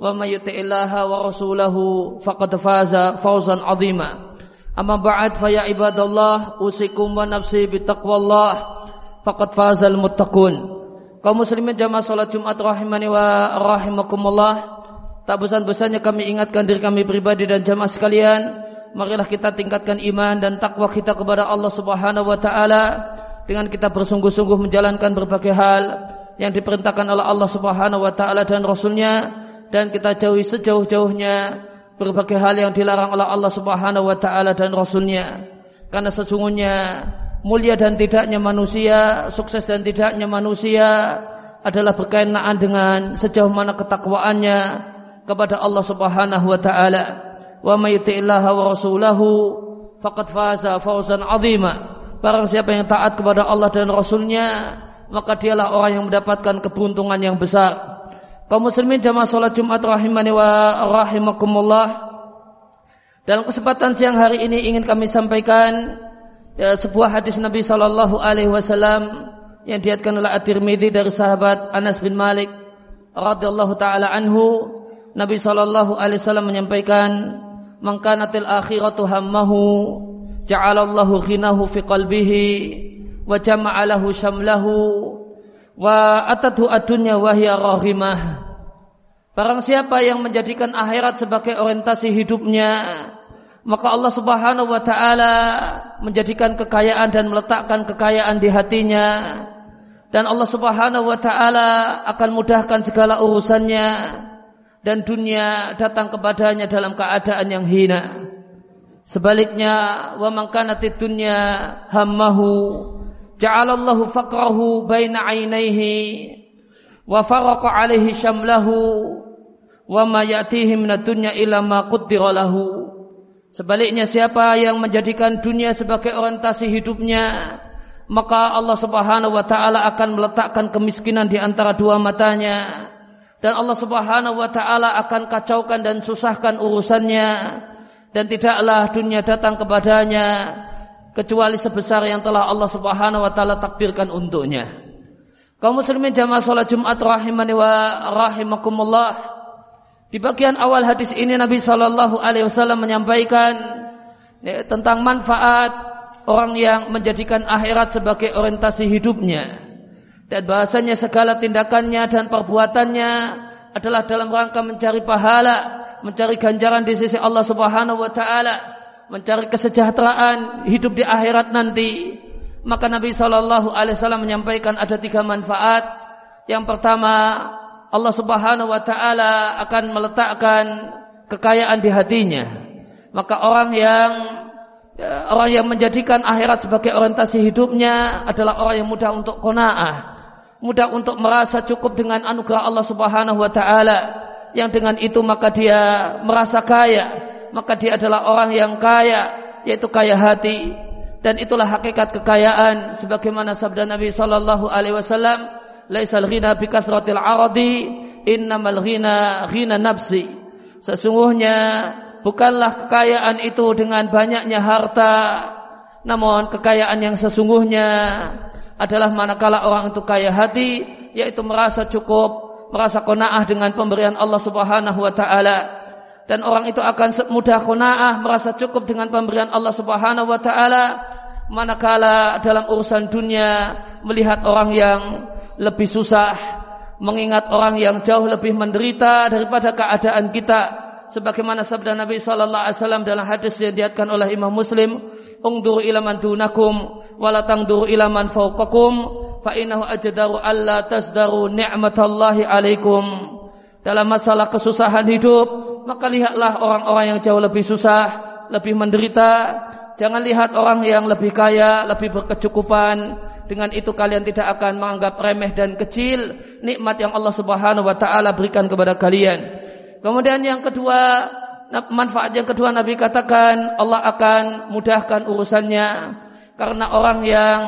ومن يطع الله ورسوله فقد فاز فوزا عظيما أما بعد فيا عباد الله أوصيكم ونفسي بتقوى الله فقد فاز المتقون kaum muslimin jamaah salat Jumat rahimani wa rahimakumullah tak bosan-bosannya kami ingatkan diri kami pribadi dan jamaah sekalian marilah kita tingkatkan iman dan takwa kita kepada Allah Subhanahu wa taala dengan kita bersungguh-sungguh menjalankan berbagai hal yang diperintahkan oleh Allah Subhanahu wa taala dan rasulnya dan kita jauhi sejauh-jauhnya berbagai hal yang dilarang oleh Allah Subhanahu wa taala dan rasulnya. Karena sesungguhnya mulia dan tidaknya manusia sukses dan tidaknya manusia adalah berkenaan dengan sejauh mana ketakwaannya kepada Allah Subhanahu wa taala. Wa may yuti'illaha wa rasulahu faqad faza fawzan 'azima. Barang siapa yang taat kepada Allah dan rasulnya maka dialah orang yang mendapatkan keberuntungan yang besar. Kaum muslimin jamaah salat Jumat rahimani wa rahimakumullah. Dalam kesempatan siang hari ini ingin kami sampaikan ya, sebuah hadis Nabi sallallahu alaihi wasallam yang diatkan oleh At-Tirmidzi dari sahabat Anas bin Malik radhiyallahu taala anhu. Nabi sallallahu alaihi wasallam menyampaikan, "Man kanatil akhiratu hammahu, ja'alallahu ghinahu fi qalbihi." wa jama'a lahu syamlahu wa atatu adunya wa hiya rahimah Barang siapa yang menjadikan akhirat sebagai orientasi hidupnya maka Allah Subhanahu wa taala menjadikan kekayaan dan meletakkan kekayaan di hatinya. Dan Allah Subhanahu wa taala akan mudahkan segala urusannya. Dan dunia datang kepadanya dalam keadaan yang hina. Sebaliknya wa man kanatid dunya hammahu ja'alallahu faqrahu baina ainaihi wa faraqa alaihi syamlahu wa ma ya'tihi minad dunya illa ma qaddara lahu. Sebaliknya siapa yang menjadikan dunia sebagai orientasi hidupnya maka Allah Subhanahu wa taala akan meletakkan kemiskinan di antara dua matanya. Dan Allah Subhanahu wa taala akan kacaukan dan susahkan urusannya. Dan tidaklah dunia datang kepadanya kecuali sebesar yang telah Allah Subhanahu wa taala takdirkan untuknya. Kaum muslimin jamaah salat Jumat rahimani wa rahimakumullah. Di bagian awal hadis ini Nabi sallallahu alaihi wasallam menyampaikan ya, tentang manfaat orang yang menjadikan akhirat sebagai orientasi hidupnya dan bahasanya segala tindakannya dan perbuatannya adalah dalam rangka mencari pahala, mencari ganjaran di sisi Allah Subhanahu wa taala mencari kesejahteraan hidup di akhirat nanti. Maka Nabi Shallallahu Alaihi Wasallam menyampaikan ada tiga manfaat. Yang pertama Allah Subhanahu Wa Taala akan meletakkan kekayaan di hatinya. Maka orang yang ya, orang yang menjadikan akhirat sebagai orientasi hidupnya adalah orang yang mudah untuk konaah mudah untuk merasa cukup dengan anugerah Allah Subhanahu Wa Taala. Yang dengan itu maka dia merasa kaya maka dia adalah orang yang kaya yaitu kaya hati. Dan itulah hakikat kekayaan. Sebagaimana sabda Nabi sallallahu alaihi wasallam laisal ghina bi kasratil aradi innamal ghina ghina nafsi. Sesungguhnya bukanlah kekayaan itu dengan banyaknya harta namun kekayaan yang sesungguhnya adalah manakala orang itu kaya hati yaitu merasa cukup merasa qanaah dengan pemberian Allah Subhanahu wa taala dan orang itu akan mudah qanaah merasa cukup dengan pemberian Allah Subhanahu wa taala manakala dalam urusan dunia melihat orang yang lebih susah mengingat orang yang jauh lebih menderita daripada keadaan kita sebagaimana sabda Nabi sallallahu alaihi wasallam dalam hadis yang diatkan oleh Imam Muslim, "Ungduru ila man dunakum wa la ila man fawqakum fa innahu ajdaru alla tasdaru ni'matallahi alaikum." Dalam masalah kesusahan hidup, maka lihatlah orang-orang yang jauh lebih susah, lebih menderita. Jangan lihat orang yang lebih kaya, lebih berkecukupan. Dengan itu kalian tidak akan menganggap remeh dan kecil nikmat yang Allah Subhanahu wa taala berikan kepada kalian. Kemudian yang kedua, manfaat yang kedua Nabi katakan Allah akan mudahkan urusannya karena orang yang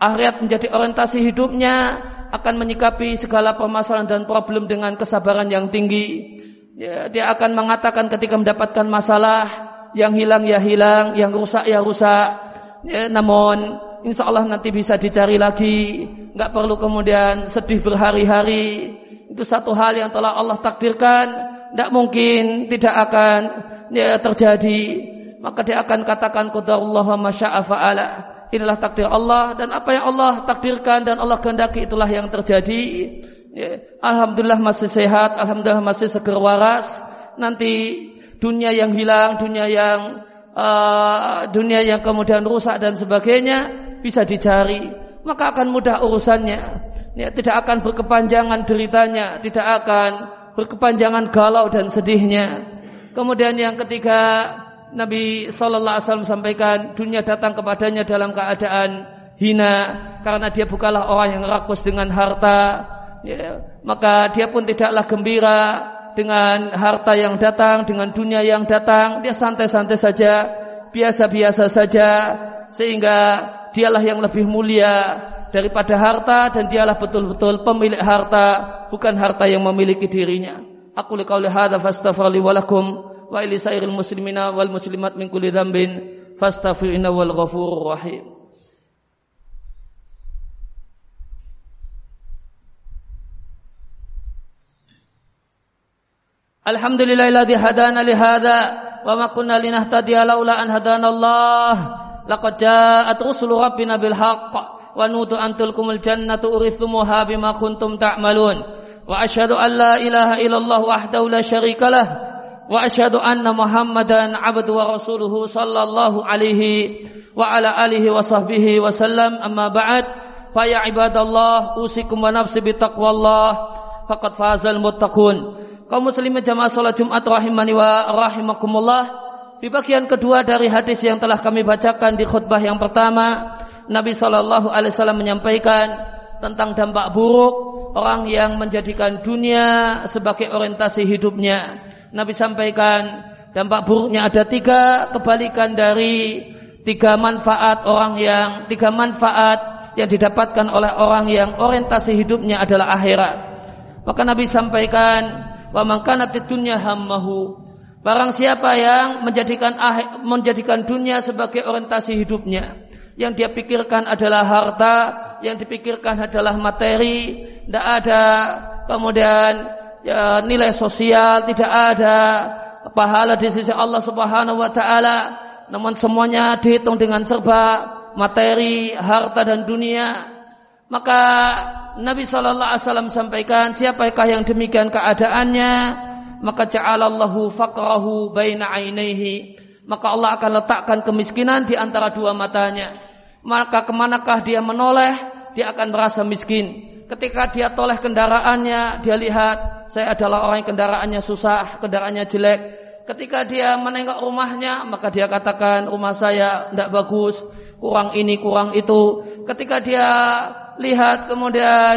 akhirat menjadi orientasi hidupnya akan menyikapi segala permasalahan dan problem dengan kesabaran yang tinggi. Ya, dia akan mengatakan ketika mendapatkan masalah yang hilang ya hilang, yang rusak ya rusak. Ya, namun insya Allah nanti bisa dicari lagi, nggak perlu kemudian sedih berhari-hari itu satu hal yang telah Allah takdirkan, tidak mungkin tidak akan ya, terjadi. Maka dia akan katakan qadarullah wa masya'a fa'ala. Inilah takdir Allah dan apa yang Allah takdirkan dan Allah kehendaki itulah yang terjadi. Ya, Alhamdulillah masih sehat, Alhamdulillah masih seger waras. Nanti dunia yang hilang, dunia yang uh, dunia yang kemudian rusak dan sebagainya bisa dicari, maka akan mudah urusannya ya, tidak akan berkepanjangan deritanya, tidak akan berkepanjangan galau dan sedihnya. Kemudian yang ketiga Nabi Shallallahu Alaihi Wasallam sampaikan dunia datang kepadanya dalam keadaan hina karena dia bukanlah orang yang rakus dengan harta, ya, maka dia pun tidaklah gembira dengan harta yang datang, dengan dunia yang datang, dia santai-santai saja, biasa-biasa saja, sehingga dialah yang lebih mulia daripada harta dan dialah betul-betul pemilik harta bukan harta yang memiliki dirinya. Aku liqauli hadza fastaghfirli wa lakum wa ili sairil muslimina wal muslimat min kulli dzambin fastaghfir wal rahim. الحمد لله الذي هدانا لهذا وما كنا لنهتدي لولا أن هدانا الله لقد جاءت رسل ربنا بالحق ونود أن تلكم الجنة أرثموها بما كنتم تعملون وأشهد أن لا إله إلا الله وحده لا شريك له وأشهد أن محمدا عبد ورسوله صلى الله عليه وعلى آله وصحبه وسلم أما بعد فيا عباد الله أوصيكم ونفسي بتقوى الله فقد فاز المتقون kaum muslimin jamaah salat Jumat rahimani wa rahimakumullah di bagian kedua dari hadis yang telah kami bacakan di khutbah yang pertama Nabi Shallallahu Alaihi Wasallam menyampaikan tentang dampak buruk orang yang menjadikan dunia sebagai orientasi hidupnya. Nabi sampaikan dampak buruknya ada tiga kebalikan dari tiga manfaat orang yang tiga manfaat yang didapatkan oleh orang yang orientasi hidupnya adalah akhirat. Maka Nabi sampaikan wa mangkana dunya hammahu. Barang siapa yang menjadikan menjadikan dunia sebagai orientasi hidupnya, yang dia pikirkan adalah harta, yang dipikirkan adalah materi, tidak ada. Kemudian ya, nilai sosial, tidak ada. Pahala di sisi Allah Subhanahu wa taala, namun semuanya dihitung dengan serba materi, harta dan dunia. Maka Nabi Shallallahu Alaihi Wasallam sampaikan, siapakah yang demikian keadaannya, maka ja'alallahu faqrahu baina ainaihi maka Allah akan letakkan kemiskinan di antara dua matanya. Maka ke manakah dia menoleh, dia akan merasa miskin. Ketika dia toleh kendaraannya, dia lihat saya adalah orang yang kendaraannya susah, kendaraannya jelek. Ketika dia menengok rumahnya, maka dia katakan rumah saya tidak bagus, kurang ini, kurang itu. Ketika dia lihat kemudian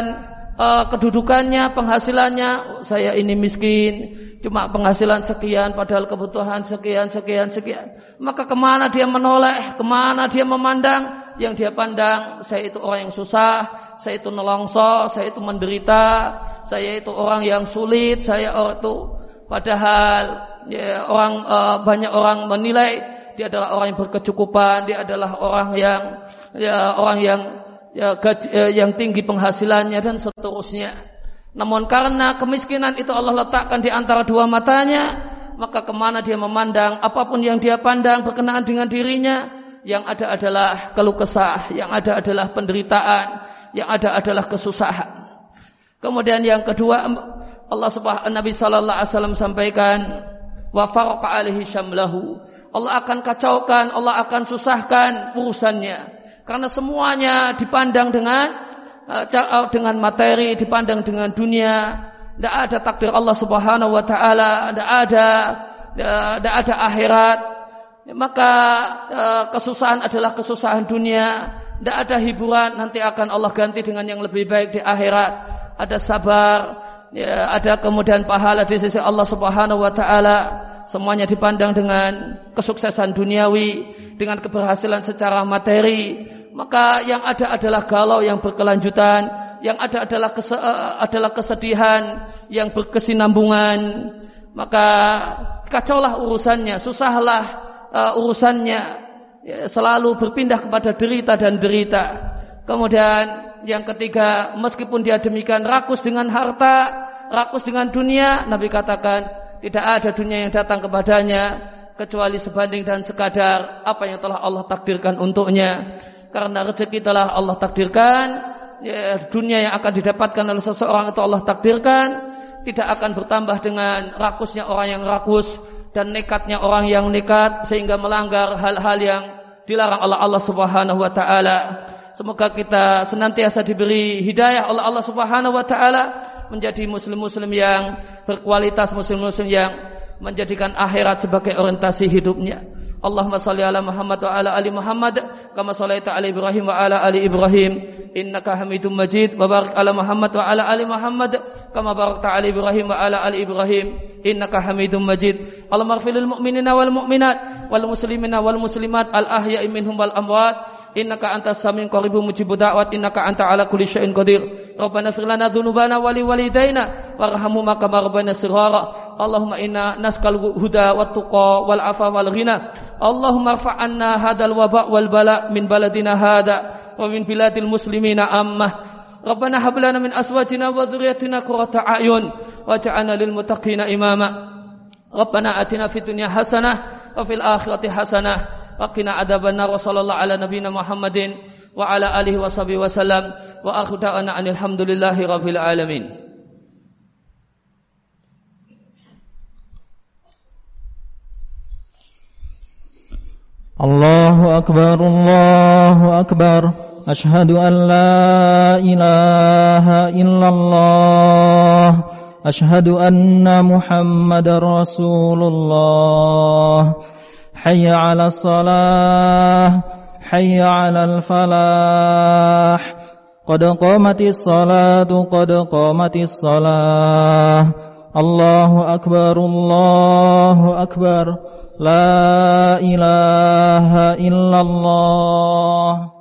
uh, kedudukannya, penghasilannya, saya ini miskin, cuma penghasilan sekian, padahal kebutuhan sekian, sekian, sekian. Maka ke mana dia menoleh, ke mana dia memandang? Yang dia pandang, saya itu orang yang susah, saya itu nelongso, saya itu menderita, saya itu orang yang sulit, saya itu padahal ya, orang uh, banyak orang menilai dia adalah orang yang berkecukupan, dia adalah orang yang ya orang yang ya, gaji, eh, yang tinggi penghasilannya dan seterusnya. Namun karena kemiskinan itu Allah letakkan di antara dua matanya, maka ke mana dia memandang, apa pun yang dia pandang berkenaan dengan dirinya, yang ada adalah keluh kesah, yang ada adalah penderitaan, yang ada adalah kesusahan. Kemudian yang kedua Allah Subhanahu Nabi Sallallahu Alaihi Wasallam sampaikan wa farqa alaihi syamlahu. Allah akan kacaukan, Allah akan susahkan urusannya. Karena semuanya dipandang dengan uh, dengan materi, dipandang dengan dunia. Tidak ada takdir Allah Subhanahu wa taala, tidak ada tidak ada akhirat. Maka kesusahan adalah kesusahan dunia. Tidak ada hiburan, nanti akan Allah ganti dengan yang lebih baik di akhirat. Ada sabar, ya, ada kemudian pahala di sisi Allah Subhanahu wa taala. Semuanya dipandang dengan kesuksesan duniawi, dengan keberhasilan secara materi. Maka yang ada adalah galau yang berkelanjutan, yang ada adalah kes, uh, adalah kesedihan yang berkesinambungan. Maka kacaulah urusannya, susahlah uh, urusannya, ya, selalu berpindah kepada derita dan derita. Kemudian yang ketiga, meskipun dia demikian rakus dengan harta, rakus dengan dunia, Nabi katakan tidak ada dunia yang datang kepadanya kecuali sebanding dan sekadar apa yang telah Allah takdirkan untuknya. Karena rezeki telah Allah takdirkan, ya, dunia yang akan didapatkan oleh seseorang itu Allah takdirkan, tidak akan bertambah dengan rakusnya orang yang rakus dan nekatnya orang yang nekat sehingga melanggar hal-hal yang dilarang oleh Allah Subhanahu wa taala. Semoga kita senantiasa diberi hidayah oleh Allah Subhanahu wa taala menjadi muslim-muslim yang berkualitas, muslim-muslim yang menjadikan akhirat sebagai orientasi hidupnya. Allahumma salli ala Muhammad wa ala ali Muhammad kama sallaita ala Ibrahim wa ala ali Ibrahim. Innaka Hamidum Majid. Wa barik ala Muhammad wa ala ali Muhammad kama barakta ala Ibrahim wa ala ali Ibrahim. Innaka Hamidum Majid. Allahumma ighfir lil mu'minina wal mu'minat wal muslimina wal muslimat al ahya'i minhum wal amwat innaka antas samiun qaribun mujibud da'wat. Innaka anta ala kulli syai'in qadir. Rabbana ighfir lana dzunubana wa li walidayna warhamhuma kama rabbana shighara Allahumma inna naskal huda wa tuqa wal afa wal ghina Allahumma rfa'anna hadal waba wal bala min baladina hada wa min biladil muslimina ammah Rabbana hab lana min aswajina wa dhurriyyatina qurrata a'yun waj'alna lil muttaqina imama. Rabbana atina fid dunya hasanah wa fil akhirati وقنا عذاب النار وصلى الله على نبينا محمد وعلى آله وصحبه وسلم. وآخر دعوانا أن الحمد لله رب العالمين. الله أكبر الله أكبر أشهد أن لا إله إلا الله أشهد أن محمد رسول الله حي على الصلاة حي على الفلاح. قد قامت الصلاة قد قامت الصلاة. الله أكبر الله أكبر. لا إله إلا الله.